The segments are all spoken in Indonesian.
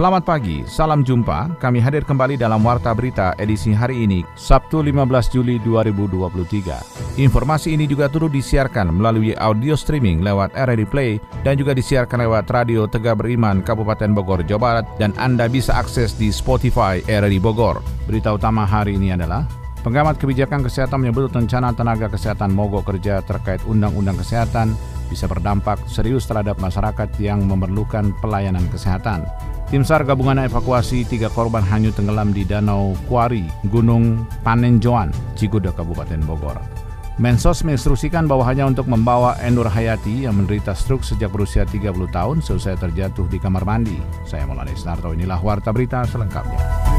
Selamat pagi, salam jumpa. Kami hadir kembali dalam Warta Berita edisi hari ini, Sabtu 15 Juli 2023. Informasi ini juga turut disiarkan melalui audio streaming lewat RRI Play dan juga disiarkan lewat Radio Tegak Beriman Kabupaten Bogor, Jawa Barat dan Anda bisa akses di Spotify RRI Bogor. Berita utama hari ini adalah Pengamat kebijakan kesehatan menyebut rencana tenaga kesehatan mogok kerja terkait undang-undang kesehatan bisa berdampak serius terhadap masyarakat yang memerlukan pelayanan kesehatan. Tim SAR gabungan evakuasi tiga korban hanyut tenggelam di Danau Kuari, Gunung Panenjoan, Ciguda, Kabupaten Bogor. Mensos menginstruksikan bahwa hanya untuk membawa Enur Hayati yang menderita stroke sejak berusia 30 tahun selesai terjatuh di kamar mandi. Saya Maulana Isnarto, inilah Warta Berita selengkapnya.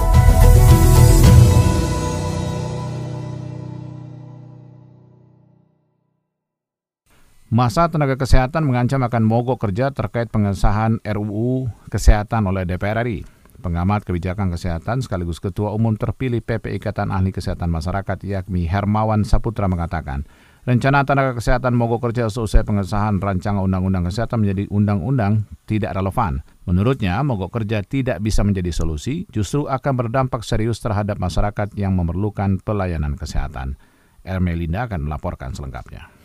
Masa tenaga kesehatan mengancam akan mogok kerja terkait pengesahan RUU Kesehatan oleh DPR RI. Pengamat kebijakan kesehatan sekaligus Ketua Umum terpilih PP Ikatan Ahli Kesehatan Masyarakat yakni Hermawan Saputra mengatakan, rencana tenaga kesehatan mogok kerja seusai pengesahan rancangan undang-undang kesehatan menjadi undang-undang tidak relevan. Menurutnya, mogok kerja tidak bisa menjadi solusi, justru akan berdampak serius terhadap masyarakat yang memerlukan pelayanan kesehatan. Ermelinda akan melaporkan selengkapnya.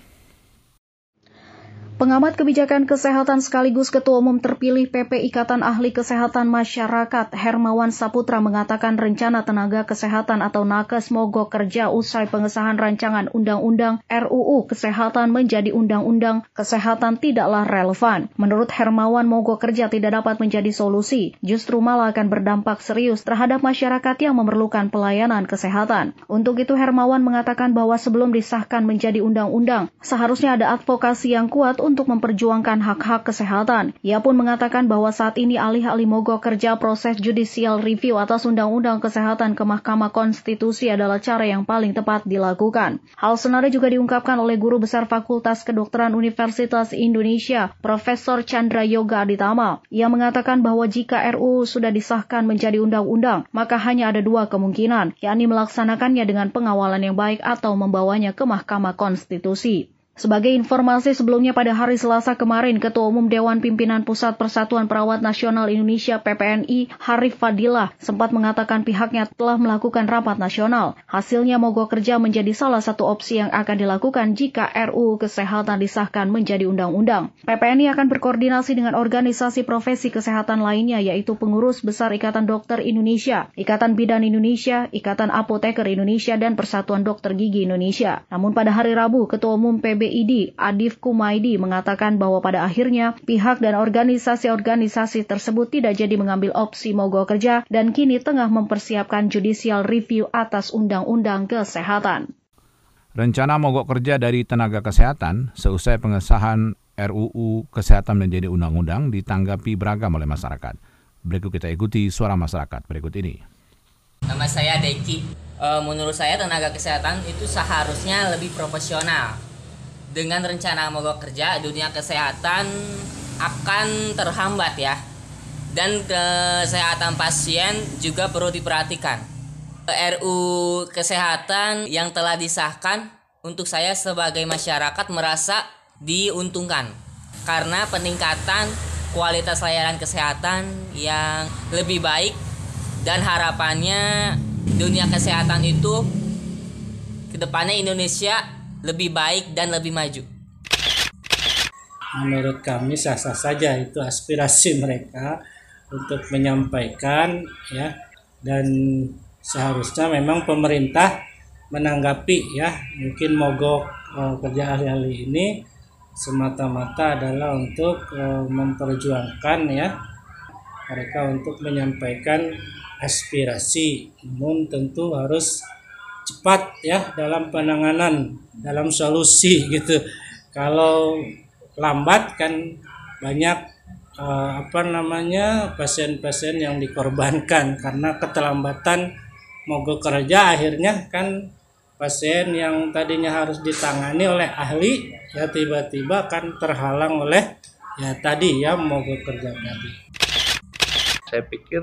Pengamat kebijakan kesehatan sekaligus Ketua Umum terpilih PP Ikatan Ahli Kesehatan Masyarakat Hermawan Saputra mengatakan rencana tenaga kesehatan atau nakes mogok kerja usai pengesahan rancangan Undang-Undang RUU Kesehatan menjadi Undang-Undang Kesehatan tidaklah relevan. Menurut Hermawan, mogok kerja tidak dapat menjadi solusi, justru malah akan berdampak serius terhadap masyarakat yang memerlukan pelayanan kesehatan. Untuk itu Hermawan mengatakan bahwa sebelum disahkan menjadi undang-undang, seharusnya ada advokasi yang kuat untuk memperjuangkan hak-hak kesehatan. Ia pun mengatakan bahwa saat ini alih-alih mogok kerja proses judicial review atas Undang-Undang Kesehatan ke Mahkamah Konstitusi adalah cara yang paling tepat dilakukan. Hal senada juga diungkapkan oleh Guru Besar Fakultas Kedokteran Universitas Indonesia, Profesor Chandra Yoga Aditama. Ia mengatakan bahwa jika RUU sudah disahkan menjadi undang-undang, maka hanya ada dua kemungkinan, yakni melaksanakannya dengan pengawalan yang baik atau membawanya ke Mahkamah Konstitusi. Sebagai informasi sebelumnya pada hari Selasa kemarin, Ketua Umum Dewan Pimpinan Pusat Persatuan Perawat Nasional Indonesia PPNI, Harif Fadilah, sempat mengatakan pihaknya telah melakukan rapat nasional. Hasilnya mogok kerja menjadi salah satu opsi yang akan dilakukan jika RUU Kesehatan disahkan menjadi undang-undang. PPNI akan berkoordinasi dengan organisasi profesi kesehatan lainnya yaitu Pengurus Besar Ikatan Dokter Indonesia, Ikatan Bidan Indonesia, Ikatan Apoteker Indonesia, dan Persatuan Dokter Gigi Indonesia. Namun pada hari Rabu, Ketua Umum PB PBID Adif Kumaidi mengatakan bahwa pada akhirnya pihak dan organisasi-organisasi tersebut tidak jadi mengambil opsi mogok kerja dan kini tengah mempersiapkan judicial review atas undang-undang kesehatan. Rencana mogok kerja dari tenaga kesehatan seusai pengesahan RUU Kesehatan menjadi undang-undang ditanggapi beragam oleh masyarakat. Berikut kita ikuti suara masyarakat berikut ini. Nama saya Deki. E, menurut saya tenaga kesehatan itu seharusnya lebih profesional dengan rencana mogok kerja dunia kesehatan akan terhambat ya. Dan kesehatan pasien juga perlu diperhatikan. RU kesehatan yang telah disahkan untuk saya sebagai masyarakat merasa diuntungkan. Karena peningkatan kualitas layanan kesehatan yang lebih baik dan harapannya dunia kesehatan itu ke depannya Indonesia lebih baik dan lebih maju? Menurut kami sah-sah saja itu aspirasi mereka untuk menyampaikan ya. Dan seharusnya memang pemerintah menanggapi ya. Mungkin mogok uh, kerja ahli-ahli ini semata-mata adalah untuk uh, memperjuangkan ya mereka untuk menyampaikan aspirasi. Namun tentu harus cepat ya dalam penanganan dalam solusi gitu. Kalau lambat kan banyak uh, apa namanya pasien-pasien yang dikorbankan. Karena keterlambatan mogok kerja akhirnya kan pasien yang tadinya harus ditangani oleh ahli ya tiba-tiba kan terhalang oleh ya tadi ya mogok kerja tadi. Saya pikir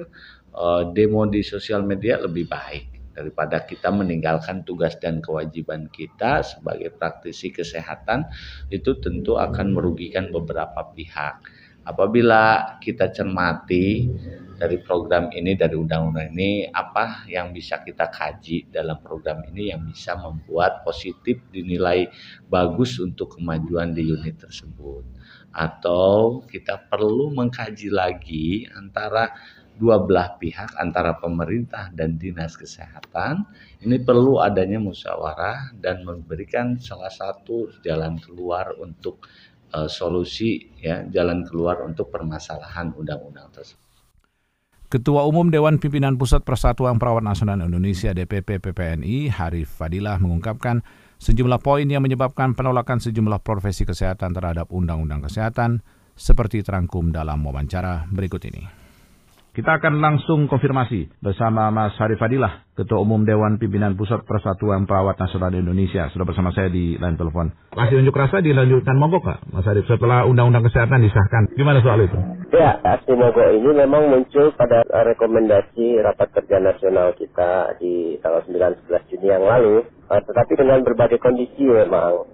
uh, demo di sosial media lebih baik daripada kita meninggalkan tugas dan kewajiban kita sebagai praktisi kesehatan itu tentu akan merugikan beberapa pihak. Apabila kita cermati dari program ini, dari undang-undang ini, apa yang bisa kita kaji dalam program ini yang bisa membuat positif dinilai bagus untuk kemajuan di unit tersebut. Atau kita perlu mengkaji lagi antara dua belah pihak antara pemerintah dan dinas kesehatan ini perlu adanya musyawarah dan memberikan salah satu jalan keluar untuk uh, solusi ya jalan keluar untuk permasalahan undang-undang tersebut. Ketua Umum Dewan Pimpinan Pusat Persatuan Perawat Nasional Indonesia DPP PPNI Harif Fadilah mengungkapkan sejumlah poin yang menyebabkan penolakan sejumlah profesi kesehatan terhadap Undang-Undang Kesehatan seperti terangkum dalam wawancara berikut ini. Kita akan langsung konfirmasi bersama Mas Harif Fadilah, Ketua Umum Dewan Pimpinan Pusat Persatuan Perawat Nasional Indonesia. Sudah bersama saya di line telepon. Masih unjuk rasa dilanjutkan mogok Pak, Mas Harif, setelah Undang-Undang Kesehatan disahkan. Gimana soal itu? Ya, aksi mogok ini memang muncul pada rekomendasi Rapat Kerja Nasional kita di tanggal 9-11 Juni yang lalu. Eh, tetapi dengan berbagai kondisi memang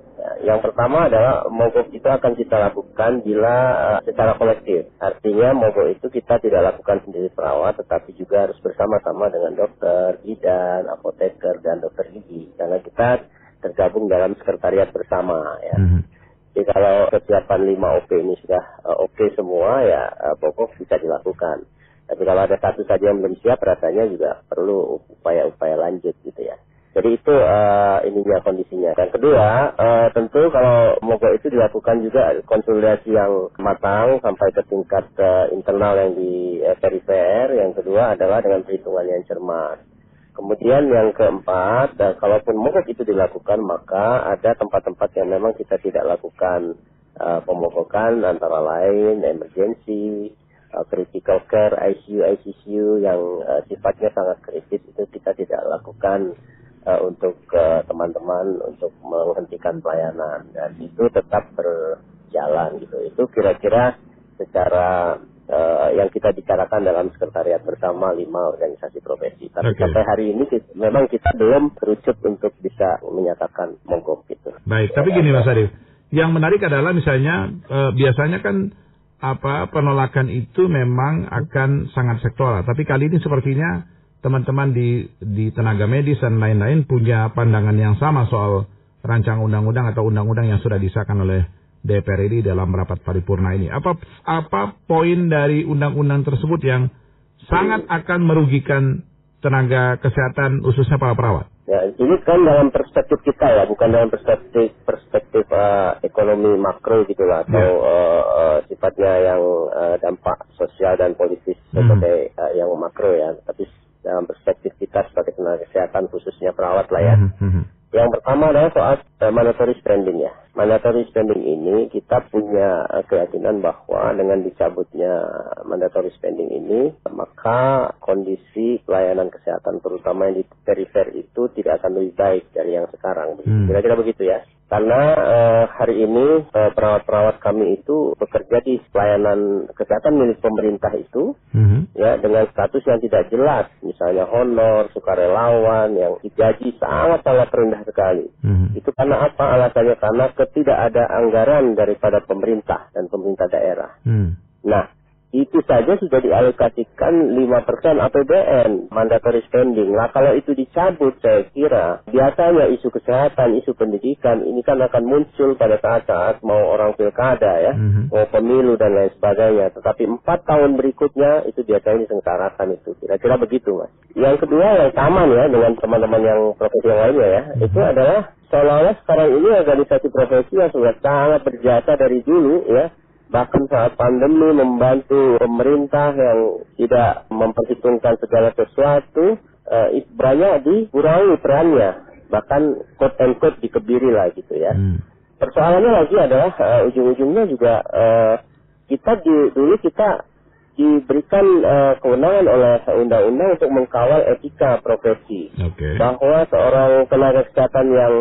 yang pertama adalah mogok itu akan kita lakukan bila uh, secara kolektif. Artinya mogok itu kita tidak lakukan sendiri perawat, tetapi juga harus bersama-sama dengan dokter, bidan, apoteker, dan dokter gigi. Karena kita tergabung dalam sekretariat bersama ya. Mm -hmm. Jadi kalau kesiapan 5 OP ini sudah uh, oke okay semua ya uh, pokok bisa dilakukan. Tapi kalau ada satu saja yang belum siap rasanya juga perlu upaya-upaya lanjut gitu ya. Jadi itu uh, ininya kondisinya. Dan kedua, uh, tentu kalau mogok itu dilakukan juga konsolidasi yang matang sampai ke tingkat uh, internal yang di perifer. Yang kedua adalah dengan perhitungan yang cermat. Kemudian yang keempat, uh, kalaupun mogok itu dilakukan, maka ada tempat-tempat yang memang kita tidak lakukan uh, pemogokan antara lain emergency, uh, critical care, ICU, ICU yang uh, sifatnya sangat kritis itu kita tidak lakukan uh, untuk uh, teman-teman untuk menghentikan pelayanan dan itu tetap berjalan gitu. Itu kira-kira secara uh, yang kita bicarakan dalam sekretariat bersama lima organisasi profesi. Tapi okay. sampai hari ini kita, memang kita belum terucut untuk bisa menyatakan mogok gitu. Baik, tapi gini Mas Arif, yang menarik adalah misalnya uh, biasanya kan apa penolakan itu memang akan sangat sektoral, tapi kali ini sepertinya teman-teman di di tenaga medis dan lain-lain punya pandangan yang sama soal rancang undang-undang atau undang-undang yang sudah disahkan oleh DPR ini dalam rapat paripurna ini. Apa apa poin dari undang-undang tersebut yang sangat akan merugikan tenaga kesehatan khususnya para perawat? Ya, ini kan dalam perspektif kita ya, bukan dalam perspektif perspektif uh, ekonomi makro gitu lah atau ya. uh, uh, sifatnya yang uh, dampak sosial dan politis hmm. sebagai uh, yang makro ya, tapi dalam perspektif kita sebagai tenaga kesehatan khususnya perawat lah ya. Mm -hmm. Yang pertama adalah soal uh, mandatory spending ya. Mandatory spending ini kita punya uh, keyakinan bahwa dengan dicabutnya mandatory spending ini maka kondisi pelayanan kesehatan terutama yang di perifer itu tidak akan lebih baik dari yang sekarang. Hmm. Kira-kira hmm. begitu ya. Karena uh, hari ini uh, perawat-perawat kami itu bekerja di pelayanan kesehatan milik pemerintah itu, mm-hmm. ya dengan status yang tidak jelas, misalnya honor, sukarelawan, yang digaji sangat-sangat rendah sekali. Mm-hmm. Itu karena apa? Alasannya karena ketidak ada anggaran daripada pemerintah dan pemerintah daerah. Mm. Nah, itu saja sudah dialokasikan 5% APBN mandatory spending. Nah kalau itu dicabut saya kira biasanya isu kesehatan, isu pendidikan ini kan akan muncul pada saat-saat mau orang pilkada ya, mm-hmm. mau pemilu dan lain sebagainya. Tetapi empat tahun berikutnya itu biasanya disengsarakan itu. Kira-kira begitu mas. Yang kedua yang sama ya dengan teman-teman yang profesi yang lainnya ya, mm-hmm. itu adalah seolah-olah sekarang ini organisasi profesi yang sudah sangat berjasa dari dulu ya bahkan saat pandemi membantu pemerintah yang tidak memperhitungkan segala sesuatu uh, banyak dikurangi perannya bahkan quote and quote dikebiri lah gitu ya hmm. persoalannya lagi adalah uh, ujung-ujungnya juga uh, kita di, dulu kita diberikan uh, kewenangan oleh undang-undang untuk mengkawal etika profesi okay. bahwa seorang tenaga kesehatan yang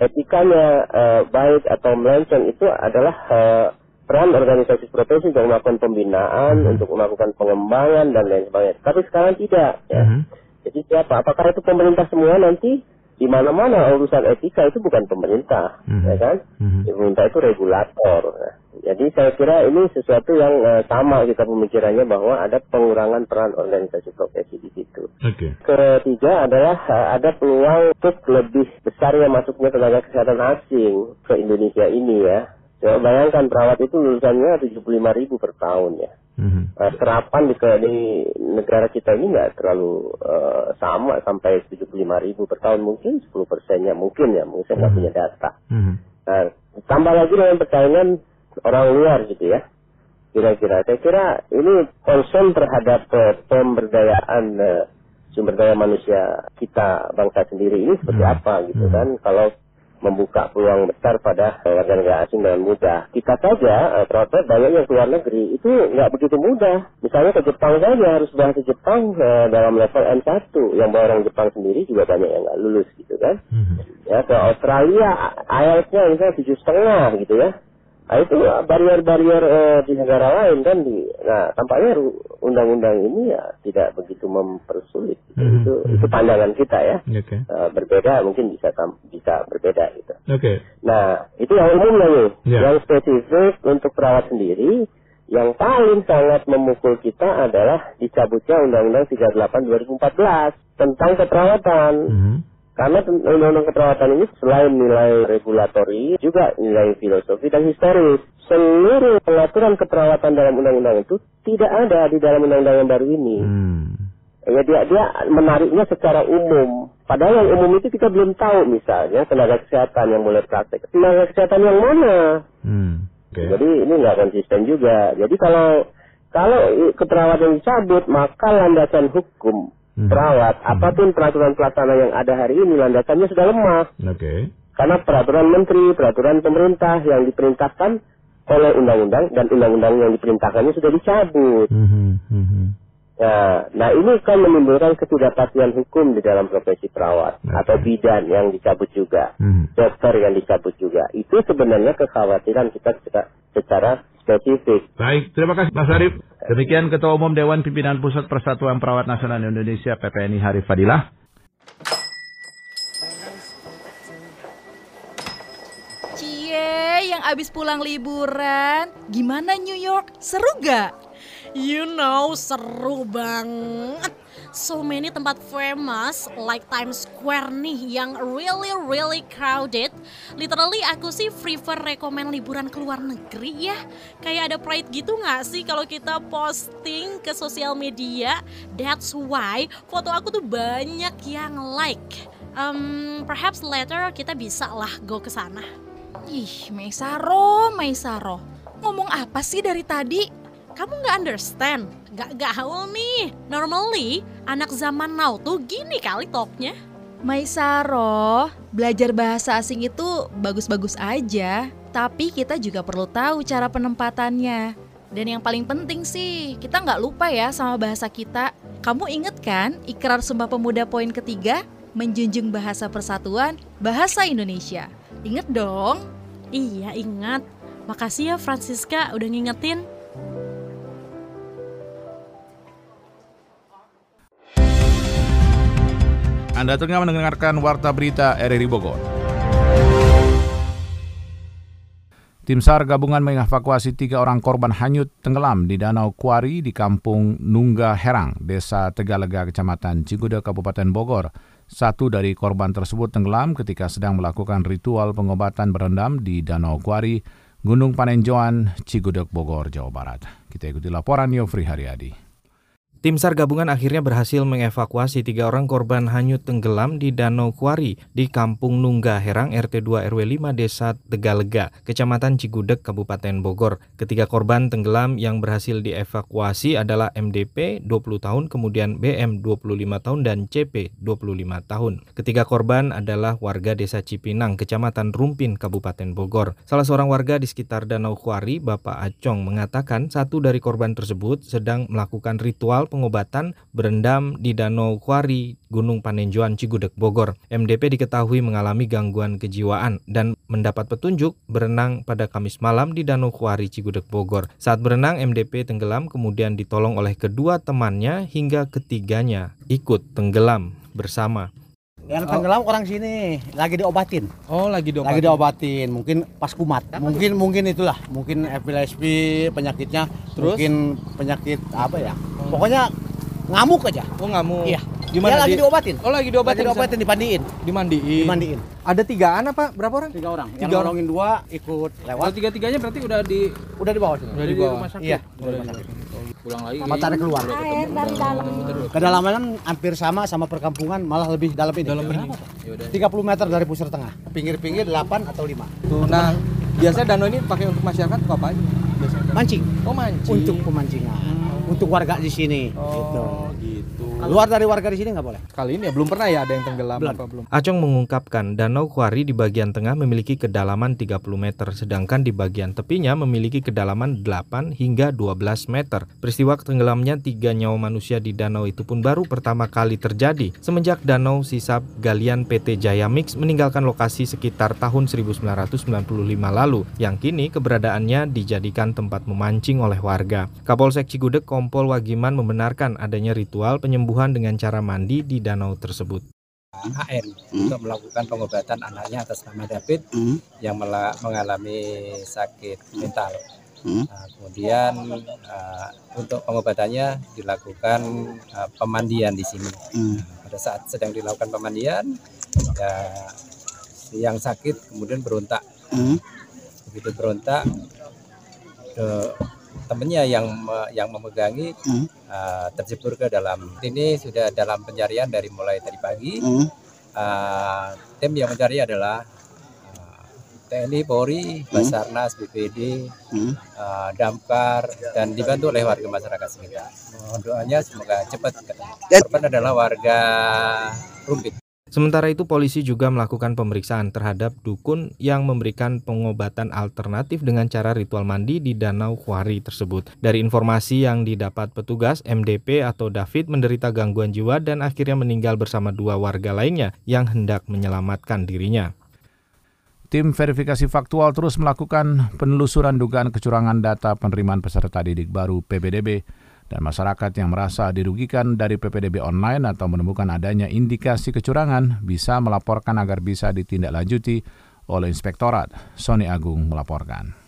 etikanya uh, baik atau melenceng itu adalah uh, peran organisasi profesi untuk melakukan pembinaan, Mhm. untuk melakukan pengembangan dan lain sebagainya. Tapi sekarang tidak. Ya. Mhm. Jadi siapa? Apakah itu pemerintah semua nanti? Di mana-mana urusan etika itu bukan pemerintah, Mhm. ya kan? Mhm. Pemerintah itu regulator. Nah, jadi saya kira ini sesuatu yang eh, sama kita pemikirannya bahwa ada pengurangan peran organisasi profesi di situ. Oke. Ketiga adalah eh, ada peluang untuk lebih besarnya masuknya tenaga kesehatan asing ke Indonesia ini ya. Coba bayangkan perawat itu lulusannya 75 ribu per tahun ya. Mhm. Eh, terapan di, di negara kita ini nggak terlalu eh, sama sampai 75 ribu per tahun mungkin 10 persennya mungkin ya mungkin saya nggak Mhm. punya data. Mhm. Nah, tambah lagi dengan persaingan orang luar gitu ya. Kira-kira, saya kira ini concern terhadap eh, pemberdayaan eh, sumber daya manusia kita bangsa sendiri ini seperti Hmm. apa gitu Hmm. kan? Kalau membuka peluang besar pada eh, warga negara asing dengan mudah. Kita saja, eh, perawat banyak yang keluar negeri itu nggak begitu mudah. Misalnya ke Jepang saja harus bahasa Jepang eh, dalam level N1. Yang orang Jepang sendiri juga banyak yang nggak lulus gitu kan Mhm. ya ke Australia IELTS-nya misalnya tujuh setengah gitu ya nah itu barrier-barrier eh, di negara lain kan di nah tampaknya undang-undang ini ya tidak begitu mempersulit gitu. Mhm. itu Mhm. itu pandangan kita ya Oke. Eh, berbeda mungkin bisa tam- bisa berbeda gitu Oke. nah itu yang umumnya nih Ya. yang spesifik untuk perawat sendiri yang paling sangat memukul kita adalah dicabutnya Undang-Undang 38 2014 tentang keperawatan. Mhm. Karena undang-undang keperawatan ini selain nilai regulatori, juga nilai filosofi dan historis. Seluruh pengaturan keperawatan dalam undang-undang itu tidak ada di dalam undang-undang yang baru ini. Hmm. Ya dia dia menariknya secara umum. Padahal yang umum itu kita belum tahu misalnya tenaga kesehatan yang boleh praktek. Tenaga kesehatan yang mana? Hmm. Oke. Jadi ini nggak konsisten juga. Jadi kalau kalau keperawatan dicabut maka landasan hukum. Perawat Hmm. apa pun peraturan pelaksana yang ada hari ini landasannya sudah lemah Oke. karena peraturan menteri, peraturan pemerintah yang diperintahkan oleh undang-undang dan undang-undang yang diperintahkannya sudah dicabut. Mhm. Mhm. Nah, nah ini kan menimbulkan ketidakpastian hukum di dalam profesi perawat Oke. atau bidan yang dicabut juga, Mhm. dokter yang dicabut juga. Itu sebenarnya kekhawatiran kita secara, secara spesifik. Baik, terima kasih Mas Arif. Demikian Ketua Umum Dewan Pimpinan Pusat Persatuan Perawat Nasional Indonesia PPNI Harif Fadilah. Cie, yang abis pulang liburan, gimana New York? Seru gak? You know, seru banget. So many tempat famous like Times Square nih yang really really crowded. Literally aku sih prefer rekomen liburan ke luar negeri ya. Kayak ada pride gitu gak sih kalau kita posting ke sosial media? That's why foto aku tuh banyak yang like. Um, perhaps later kita bisa lah go ke sana. Ih, Maisaro, Maisaro. Ngomong apa sih dari tadi? Kamu nggak understand? Gak gaul nih. Normally, anak zaman now tuh gini kali topnya. Maisaro, belajar bahasa asing itu bagus-bagus aja. Tapi kita juga perlu tahu cara penempatannya. Dan yang paling penting sih, kita nggak lupa ya sama bahasa kita. Kamu inget kan ikrar Sumpah Pemuda poin ketiga? Menjunjung bahasa persatuan, bahasa Indonesia. Ingat dong. Iya ingat. Makasih ya Francisca udah ngingetin. Anda tengah mendengarkan Warta Berita RRI Bogor. Tim SAR gabungan mengevakuasi tiga orang korban hanyut tenggelam di Danau Kuari di Kampung Nungga Herang, Desa Tegalega, Kecamatan Cigude, Kabupaten Bogor. Satu dari korban tersebut tenggelam ketika sedang melakukan ritual pengobatan berendam di Danau Kuari, Gunung Panenjoan, Cigudeg, Bogor, Jawa Barat. Kita ikuti laporan Yofri Haryadi. Tim SAR gabungan akhirnya berhasil mengevakuasi tiga orang korban hanyut tenggelam di Danau Kuari di Kampung Nungga Herang RT 2 RW 5 Desa Tegalega, Kecamatan Cigudeg, Kabupaten Bogor. Ketiga korban tenggelam yang berhasil dievakuasi adalah MDP 20 tahun, kemudian BM 25 tahun dan CP 25 tahun. Ketiga korban adalah warga Desa Cipinang, Kecamatan Rumpin, Kabupaten Bogor. Salah seorang warga di sekitar Danau Kuari, Bapak Acong, mengatakan satu dari korban tersebut sedang melakukan ritual pengobatan berendam di Danau Kuari, Gunung Panenjoan, Cigudeg, Bogor. MDP diketahui mengalami gangguan kejiwaan dan mendapat petunjuk berenang pada Kamis malam di Danau Kuari, Cigudeg, Bogor. Saat berenang, MDP tenggelam kemudian ditolong oleh kedua temannya hingga ketiganya ikut tenggelam bersama. Yang tenggelam orang sini lagi diobatin. Oh, lagi diobatin. Lagi diobatin, mungkin pas kumat. mungkin mungkin itulah, mungkin epilepsi penyakitnya, Terus? mungkin penyakit apa ya? Pokoknya ngamuk aja. Oh, ngamuk. Iya. Gimana Dia lagi di- diobatin. Oh, lagi diobatin. Lagi diobatin dipandiin. Dimandiin. Dimandiin. Ada tigaan apa? Berapa orang? Tiga orang. Tiga Yang orang. nolongin dua ikut lewat. Kalau tiga-tiganya berarti udah di Udah di bawah sini. udah di bawah. rumah Iya, udah di rumah sakit. Pulang lagi. Sama cari keluar. Kedalaman hampir sama sama perkampungan, malah lebih dalam ini. Dalam ini. Ya 30 meter dari pusar tengah. Pinggir-pinggir 8 atau 5. Tuh, nah, biasanya danau ini pakai untuk masyarakat apa aja? Biasanya. Mancing. Oh, mancing. Untuk pemancingan. Untuk warga di sini. Oh, gitu. Luar dari warga di sini nggak boleh. Kali ini ya belum pernah ya ada yang tenggelam Belum. apa belum? Acong mengungkapkan Danau Kuari di bagian tengah memiliki kedalaman 30 meter sedangkan di bagian tepinya memiliki kedalaman 8 hingga 12 meter. Peristiwa tenggelamnya tiga nyawa manusia di danau itu pun baru pertama kali terjadi semenjak danau sisap galian PT Jaya Mix meninggalkan lokasi sekitar tahun 1995 lalu yang kini keberadaannya dijadikan tempat memancing oleh warga. Kapolsek Cigudeg Kompol Wagiman membenarkan adanya ritual penyembuhan dengan cara mandi di danau tersebut. AN untuk melakukan pengobatan anaknya atas nama David yang mela- mengalami sakit mental. Nah, kemudian uh, untuk pengobatannya dilakukan uh, pemandian di sini. Nah, pada saat sedang dilakukan pemandian, ya, yang sakit kemudian berontak. Begitu berontak, ke temennya yang yang memegangi uh, terjebur ke dalam. Ini sudah dalam pencarian dari mulai tadi pagi. Uh, tim yang mencari adalah uh, TNI, Polri, Basarnas, BPD, uh, Damkar, dan dibantu oleh warga masyarakat sekitar. Mohon doanya semoga cepat ketemu. Korban adalah warga Rumpit. Sementara itu polisi juga melakukan pemeriksaan terhadap dukun yang memberikan pengobatan alternatif dengan cara ritual mandi di Danau Kuari tersebut. Dari informasi yang didapat petugas, MDP atau David menderita gangguan jiwa dan akhirnya meninggal bersama dua warga lainnya yang hendak menyelamatkan dirinya. Tim verifikasi faktual terus melakukan penelusuran dugaan kecurangan data penerimaan peserta didik baru PPDB dan masyarakat yang merasa dirugikan dari PPDB online atau menemukan adanya indikasi kecurangan bisa melaporkan agar bisa ditindaklanjuti oleh Inspektorat. Sony Agung melaporkan.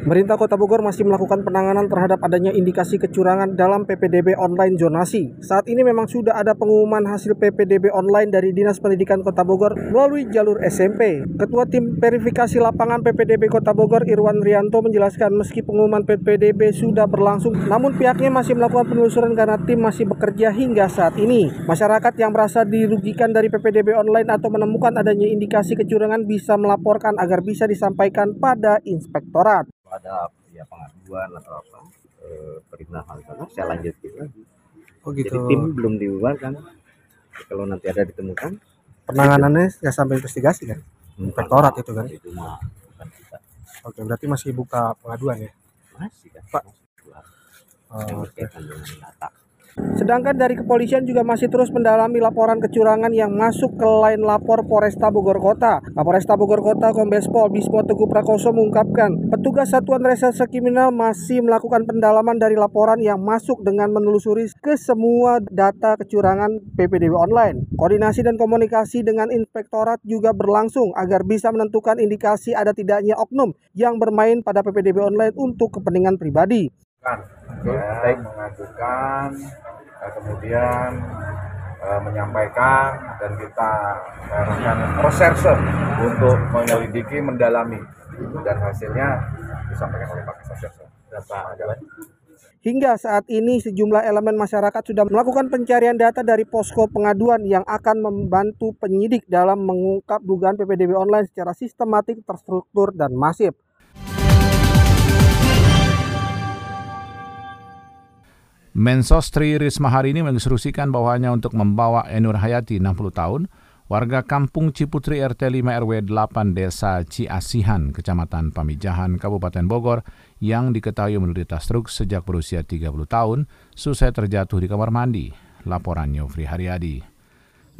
Pemerintah Kota Bogor masih melakukan penanganan terhadap adanya indikasi kecurangan dalam PPDB online zonasi. Saat ini memang sudah ada pengumuman hasil PPDB online dari Dinas Pendidikan Kota Bogor melalui jalur SMP. Ketua Tim Verifikasi Lapangan PPDB Kota Bogor Irwan Rianto menjelaskan meski pengumuman PPDB sudah berlangsung, namun pihaknya masih melakukan penelusuran karena tim masih bekerja hingga saat ini. Masyarakat yang merasa dirugikan dari PPDB online atau menemukan adanya indikasi kecurangan bisa melaporkan agar bisa disampaikan pada inspektorat. Ada ya pengaduan atau apa eh, perintah hal sana saya lanjutin lagi. Oh gitu. Jadi tim belum dibubarkan. Kalau nanti ada ditemukan Penanganannya nggak sampai investigasi kan? Inspektorat itu kan? itu mah bukan kita. Oke, berarti masih buka pengaduan ya? Masih kan. Pak. Oh, berkaitan dengan data. Sedangkan dari kepolisian juga masih terus mendalami laporan kecurangan yang masuk ke lain lapor Polresta Bogor Kota. Kapolresta Bogor Kota Kombes Pol Bismo Teguh Prakoso mengungkapkan, petugas Satuan Reserse Kriminal masih melakukan pendalaman dari laporan yang masuk dengan menelusuri ke semua data kecurangan PPDB online. Koordinasi dan komunikasi dengan inspektorat juga berlangsung agar bisa menentukan indikasi ada tidaknya oknum yang bermain pada PPDB online untuk kepentingan pribadi. ya, mengajukan kemudian eh, menyampaikan dan kita melakukan reserse untuk menyelidiki mendalami. Dan hasilnya disampaikan oleh Pak Kasat Berapa Hingga saat ini sejumlah elemen masyarakat sudah melakukan pencarian data dari posko pengaduan yang akan membantu penyidik dalam mengungkap dugaan PPDB online secara sistematik, terstruktur, dan masif. Mensos Tri Risma hari ini menginstruksikan bahwanya untuk membawa Enur Hayati 60 tahun, warga kampung Ciputri RT 5 RW 8 Desa Ciasihan, Kecamatan Pamijahan, Kabupaten Bogor, yang diketahui menderita stroke sejak berusia 30 tahun, selesai terjatuh di kamar mandi. Laporannya Fri Haryadi.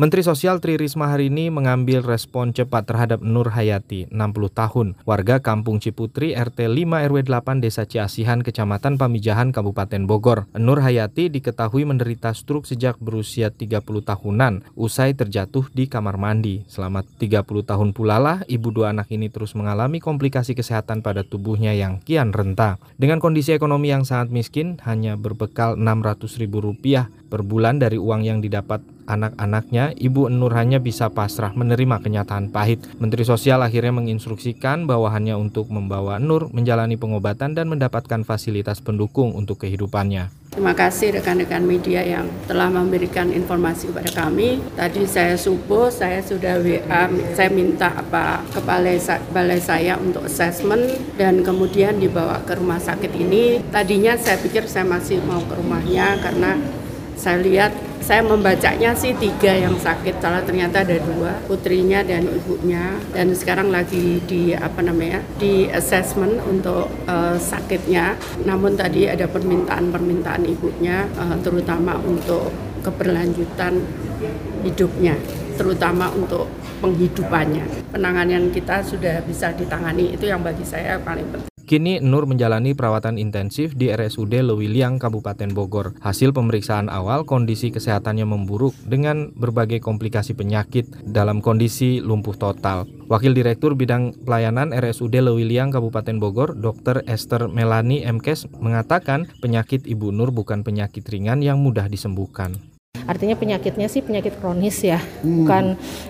Menteri Sosial Tri Risma hari ini mengambil respon cepat terhadap Nur Hayati, 60 tahun, warga Kampung Ciputri RT 5 RW 8 Desa Ciasihan, Kecamatan Pamijahan, Kabupaten Bogor. Nur Hayati diketahui menderita stroke sejak berusia 30 tahunan, usai terjatuh di kamar mandi. Selama 30 tahun pula lah, ibu dua anak ini terus mengalami komplikasi kesehatan pada tubuhnya yang kian renta. Dengan kondisi ekonomi yang sangat miskin, hanya berbekal Rp600.000 per bulan dari uang yang didapat anak-anaknya, Ibu Nur hanya bisa pasrah menerima kenyataan pahit. Menteri Sosial akhirnya menginstruksikan bawahannya untuk membawa Nur menjalani pengobatan dan mendapatkan fasilitas pendukung untuk kehidupannya. Terima kasih rekan-rekan media yang telah memberikan informasi kepada kami. Tadi saya subuh, saya sudah WA, saya minta apa ke balai, balai saya untuk assessment dan kemudian dibawa ke rumah sakit ini. Tadinya saya pikir saya masih mau ke rumahnya karena saya lihat saya membacanya sih tiga yang sakit, salah ternyata ada dua, putrinya dan ibunya. Dan sekarang lagi di apa namanya di assessment untuk uh, sakitnya. Namun tadi ada permintaan-permintaan ibunya, uh, terutama untuk keberlanjutan hidupnya, terutama untuk penghidupannya. Penanganan kita sudah bisa ditangani, itu yang bagi saya paling penting. Kini Nur menjalani perawatan intensif di RSUD Lewiliang, Kabupaten Bogor. Hasil pemeriksaan awal, kondisi kesehatannya memburuk dengan berbagai komplikasi penyakit dalam kondisi lumpuh total. Wakil Direktur Bidang Pelayanan RSUD Lewiliang, Kabupaten Bogor, Dr. Esther Melani Mkes, mengatakan penyakit Ibu Nur bukan penyakit ringan yang mudah disembuhkan. Artinya penyakitnya sih penyakit kronis ya, hmm. bukan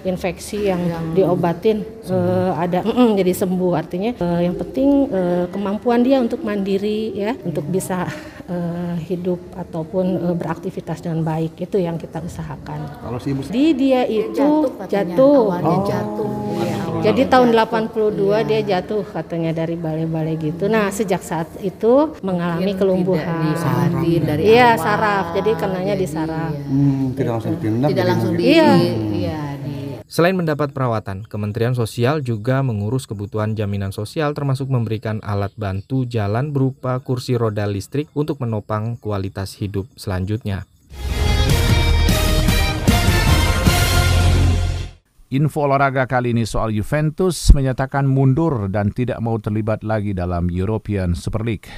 infeksi yang, yang diobatin uh, ada mm, jadi sembuh. Artinya uh, yang penting uh, kemampuan dia untuk mandiri ya, untuk bisa uh, hidup ataupun uh, beraktivitas dengan baik itu yang kita usahakan. Kalau si ibu di dia itu jatuh, jatuh. awalnya oh. jatuh. Jadi tahun jatuh. 82 ya. dia jatuh katanya dari balai-balai gitu. Nah sejak saat itu mengalami Mungkin kelumpuhan. dari Iya saraf. Jadi kenanya di saraf. Hmm, tidak langsung dipindah. Tidak langsung di. Iya. iya di Selain mendapat perawatan, Kementerian Sosial juga mengurus kebutuhan jaminan sosial termasuk memberikan alat bantu jalan berupa kursi roda listrik untuk menopang kualitas hidup selanjutnya. Info olahraga kali ini soal Juventus menyatakan mundur dan tidak mau terlibat lagi dalam European Super League.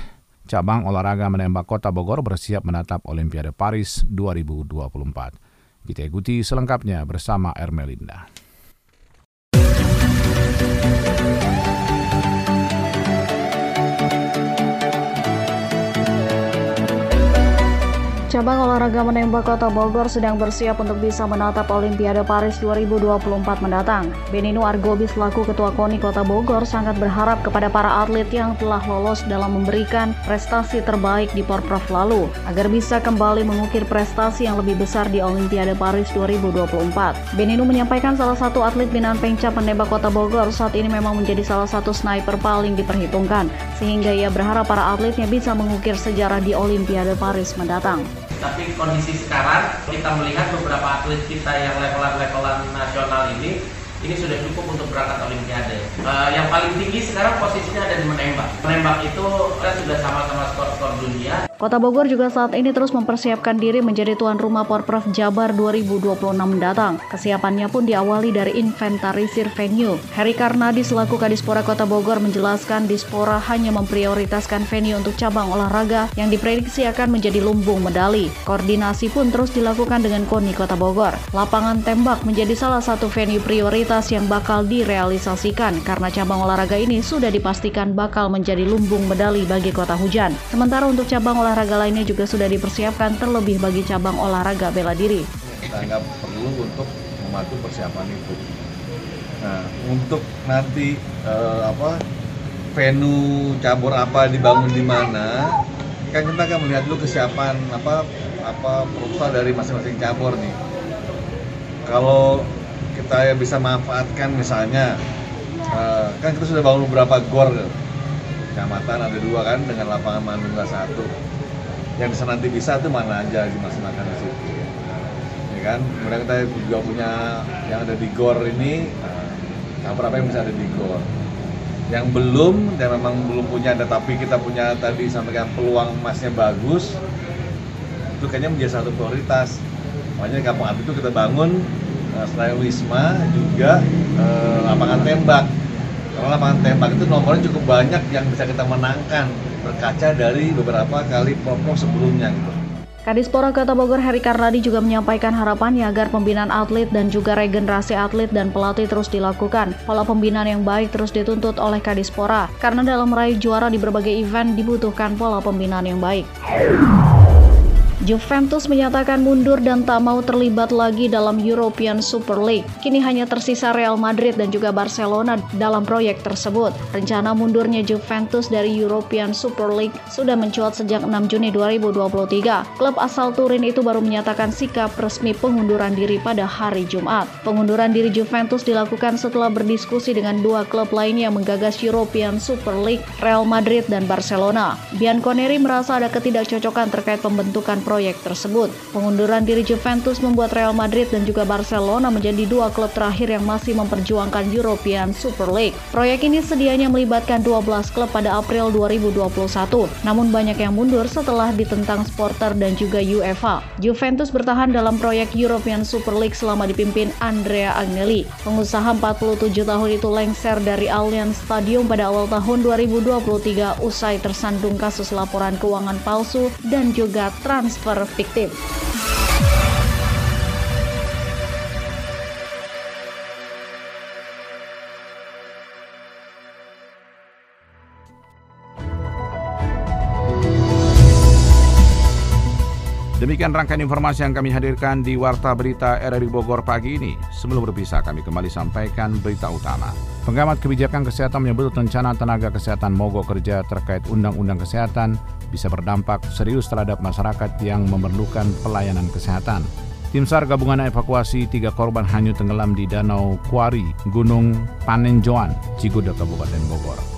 Cabang olahraga menembak Kota Bogor bersiap menatap Olimpiade Paris 2024. Kita ikuti selengkapnya bersama Ermelinda. Cabang olahraga menembak Kota Bogor sedang bersiap untuk bisa menatap Olimpiade Paris 2024 mendatang. Benino Argobi selaku Ketua KONI Kota Bogor sangat berharap kepada para atlet yang telah lolos dalam memberikan prestasi terbaik di Porprov lalu agar bisa kembali mengukir prestasi yang lebih besar di Olimpiade Paris 2024. Benino menyampaikan salah satu atlet binaan pengcap menembak Kota Bogor saat ini memang menjadi salah satu sniper paling diperhitungkan sehingga ia berharap para atletnya bisa mengukir sejarah di Olimpiade Paris mendatang tapi kondisi sekarang kita melihat beberapa atlet kita yang levelan-levelan nasional ini ini sudah cukup untuk berangkat Olimpiade. Uh, yang paling tinggi sekarang posisinya ada di menembak. Menembak itu kan sudah sama-sama skor-skor dunia. Kota Bogor juga saat ini terus mempersiapkan diri menjadi tuan rumah Porprov Jabar 2026 mendatang. Kesiapannya pun diawali dari inventarisir venue. Heri Karnadi selaku Kadispora Kota Bogor menjelaskan Dispora hanya memprioritaskan venue untuk cabang olahraga yang diprediksi akan menjadi lumbung medali. Koordinasi pun terus dilakukan dengan KONI Kota Bogor. Lapangan tembak menjadi salah satu venue prioritas yang bakal direalisasikan karena cabang olahraga ini sudah dipastikan bakal menjadi lumbung medali bagi kota hujan. Sementara untuk cabang olahraga lainnya juga sudah dipersiapkan terlebih bagi cabang olahraga bela diri. Kita anggap perlu untuk mematuhi persiapan itu. Nah, untuk nanti uh, apa venue cabur apa dibangun di mana, kan kita akan melihat dulu kesiapan apa apa proposal dari masing-masing cabur nih. Kalau kita bisa manfaatkan misalnya uh, kan kita sudah bangun beberapa gor kecamatan ada dua kan dengan lapangan Manunggal satu yang bisa nanti bisa tuh mana aja dimaksimalkan di situ. Ya kan? Kemudian kita juga punya yang ada di gor ini uh, apa apa yang bisa ada di gor. Yang belum dan memang belum punya tetapi kita punya tadi sampaikan peluang emasnya bagus itu kayaknya menjadi satu prioritas. Makanya di kampung itu kita bangun uh, selain wisma juga uh, lapangan tembak. Karena lapangan tembak itu nomornya cukup banyak yang bisa kita menangkan berkaca dari beberapa kali promos sebelumnya gitu. Kadispora Kota Bogor Heri Karnadi juga menyampaikan harapannya agar pembinaan atlet dan juga regenerasi atlet dan pelatih terus dilakukan. Pola pembinaan yang baik terus dituntut oleh Kadispora, karena dalam meraih juara di berbagai event dibutuhkan pola pembinaan yang baik. Juventus menyatakan mundur dan tak mau terlibat lagi dalam European Super League. Kini hanya tersisa Real Madrid dan juga Barcelona dalam proyek tersebut. Rencana mundurnya Juventus dari European Super League sudah mencuat sejak 6 Juni 2023. Klub asal Turin itu baru menyatakan sikap resmi pengunduran diri pada hari Jumat. Pengunduran diri Juventus dilakukan setelah berdiskusi dengan dua klub lainnya yang menggagas European Super League, Real Madrid dan Barcelona. Bianconeri merasa ada ketidakcocokan terkait pembentukan proyek tersebut. Pengunduran diri Juventus membuat Real Madrid dan juga Barcelona menjadi dua klub terakhir yang masih memperjuangkan European Super League. Proyek ini sedianya melibatkan 12 klub pada April 2021, namun banyak yang mundur setelah ditentang supporter dan juga UEFA. Juventus bertahan dalam proyek European Super League selama dipimpin Andrea Agnelli. Pengusaha 47 tahun itu lengser dari Allianz Stadium pada awal tahun 2023 usai tersandung kasus laporan keuangan palsu dan juga transfer transfer Demikian rangkaian informasi yang kami hadirkan di Warta Berita RRI Bogor pagi ini. Sebelum berpisah, kami kembali sampaikan berita utama. Pengamat kebijakan kesehatan menyebut rencana tenaga kesehatan mogok kerja terkait Undang-Undang Kesehatan bisa berdampak serius terhadap masyarakat yang memerlukan pelayanan kesehatan. Tim SAR gabungan evakuasi tiga korban hanyut tenggelam di Danau Kuari, Gunung Panenjoan, Cigudeg, Kabupaten Bogor.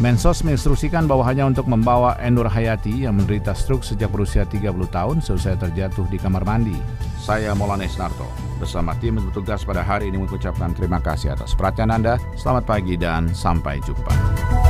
Mensos menginstruksikan bahwa hanya untuk membawa Endur Hayati yang menderita stroke sejak berusia 30 tahun selesai terjatuh di kamar mandi. Saya Molanes Narto. Bersama tim bertugas pada hari ini mengucapkan terima kasih atas perhatian Anda. Selamat pagi dan sampai jumpa.